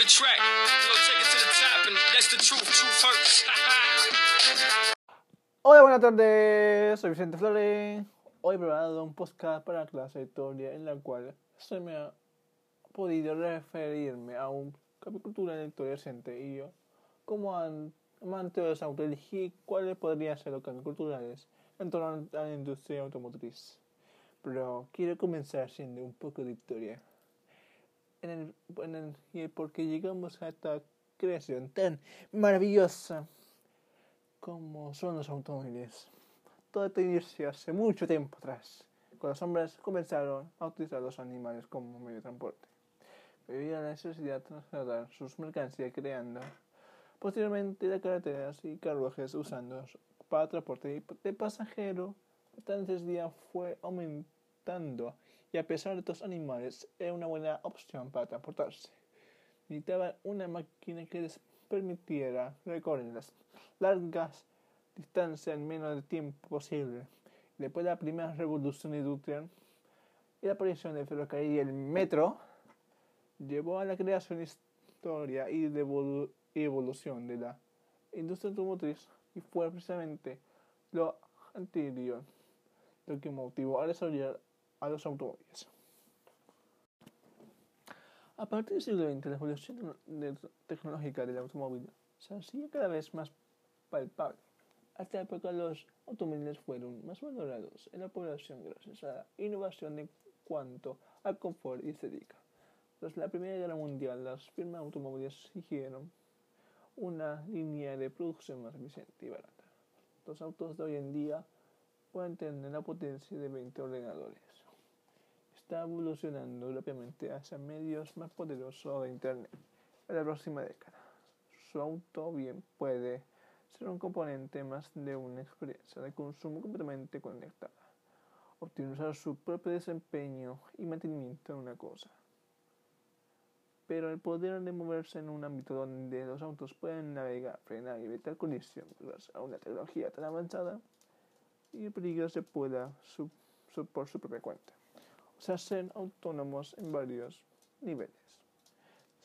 the track. We gonna take it to the top, and that's the truth. Truth hurts. Hola, buenas tardes. Soy Vicente Flores. Hoy he preparado un podcast para la clase de historia en la cual se me ha podido referirme a un capítulo de historia reciente y yo, como an- amante de los autos, elegí cuáles podrían ser los cambios culturales en torno a la industria automotriz. Pero quiero comenzar haciendo un poco de historia. En el, en el, y el por qué llegamos a esta creación tan maravillosa como son los automóviles. Todo esto inició hace mucho tiempo atrás, cuando los hombres comenzaron a utilizar los animales como medio de transporte. A la necesidad de trasladar sus mercancías creando posteriormente las carreteras y carruajes usando para transporte de pasajeros, esta necesidad fue aumentando y a pesar de estos animales era una buena opción para transportarse. Necesitaban una máquina que les permitiera recorrer las largas distancias en menos de tiempo posible. Después de la primera revolución industrial y la aparición del ferrocarril y el metro, llevó a la creación, historia y de evolu- evolución de la industria automotriz y fue precisamente lo anterior lo que motivó a desarrollar a los automóviles. A partir del siglo XX, la evolución de- tecnológica del automóvil se hacía cada vez más palpable. Hasta la época los automóviles fueron más valorados en la población gracias a la innovación en cuanto al confort y estética. Tras la Primera Guerra Mundial, las firmas automóviles siguieron una línea de producción más eficiente y barata. Los autos de hoy en día pueden tener la potencia de 20 ordenadores. Está evolucionando rápidamente hacia medios más poderosos de Internet en la próxima década. Su auto bien puede ser un componente más de una experiencia de consumo completamente conectada, optimizar su propio desempeño y mantenimiento en una cosa. Pero el poder de moverse en un ámbito donde los autos pueden navegar, frenar y evitar colisión gracias a una tecnología tan avanzada y el peligro se pueda su- por su propia cuenta. Sea, ser autónomos en varios niveles.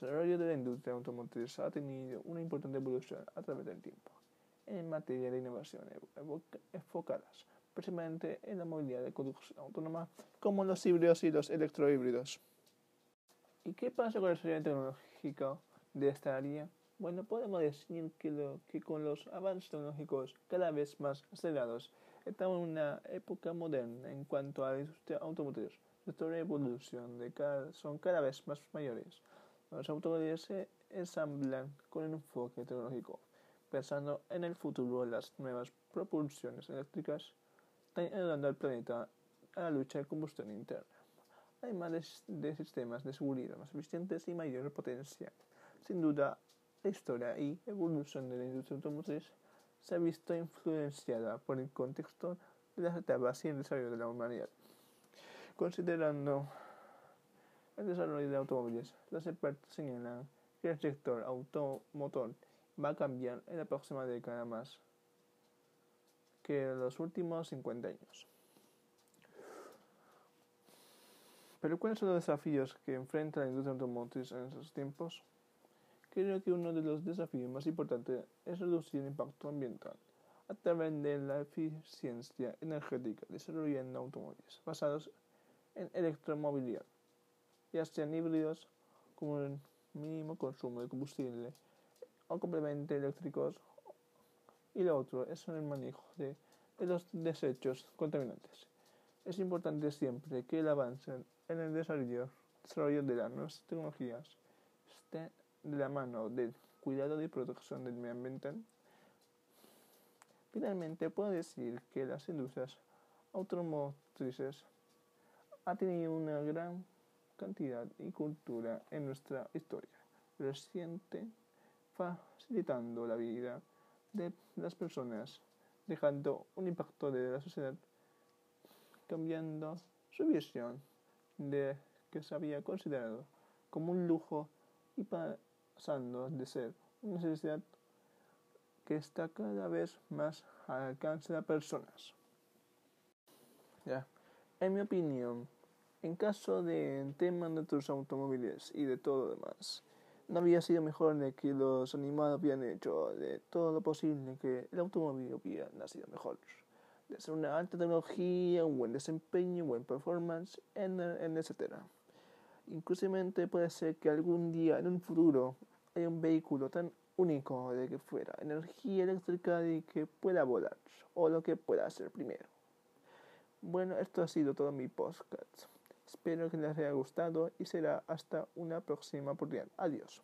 El desarrollo de la industria automotriz ha tenido una importante evolución a través del tiempo en materia de innovación enfocadas precisamente en la movilidad de conducción autónoma como los híbridos y los electrohíbridos. ¿Y qué pasa con el desarrollo tecnológico de esta área? Bueno, podemos decir que, lo, que con los avances tecnológicos cada vez más acelerados, estamos en una época moderna en cuanto a la industria automotriz. Nuestra evolución de cada, son cada vez más mayores. Los automóviles se ensamblan con un enfoque tecnológico, pensando en el futuro las nuevas propulsiones eléctricas están ayudando al planeta a la lucha de combustión interna además de, de sistemas de seguridad más eficientes y mayor potencia. Sin duda, la historia y evolución de la industria automotriz se ha visto influenciada por el contexto de las etapas y el desarrollo de la humanidad. Considerando el desarrollo de automóviles, los expertos señalan que el sector automotor va a cambiar en la próxima década más que en los últimos 50 años. Pero ¿cuáles son los desafíos que enfrenta la industria automotriz en estos tiempos? Creo que uno de los desafíos más importantes es reducir el impacto ambiental a través de la eficiencia energética, desarrollando automóviles basados en electromovilidad, ya sean híbridos con un mínimo consumo de combustible o complementos eléctricos y lo otro es el manejo de, de los desechos contaminantes. Es importante siempre que el avance en el desarrollo, desarrollo de las nuevas tecnologías esté de la mano del cuidado y protección del medio ambiente. Finalmente, puedo decir que las industrias automotrices han tenido una gran cantidad y cultura en nuestra historia reciente, facilitando la vida de las personas, dejando un impacto de la sociedad, cambiando su visión de que se había considerado como un lujo y pasando de ser una necesidad que está cada vez más al alcance de las personas. Ya. En mi opinión, En caso de tema de tus automóviles y de todo lo demás, no había sido mejor de que los animados habían hecho de todo lo posible que el automóvil hubiera nacido mejor. De ser una alta tecnología, un buen desempeño, un buen performance, en, en etcétera. Inclusive puede ser que algún día en un futuro haya un vehículo tan único de que fuera energía eléctrica y que pueda volar o lo que pueda hacer primero. Bueno, esto ha sido todo mi podcast. Espero que les haya gustado y será hasta una próxima oportunidad. Adiós.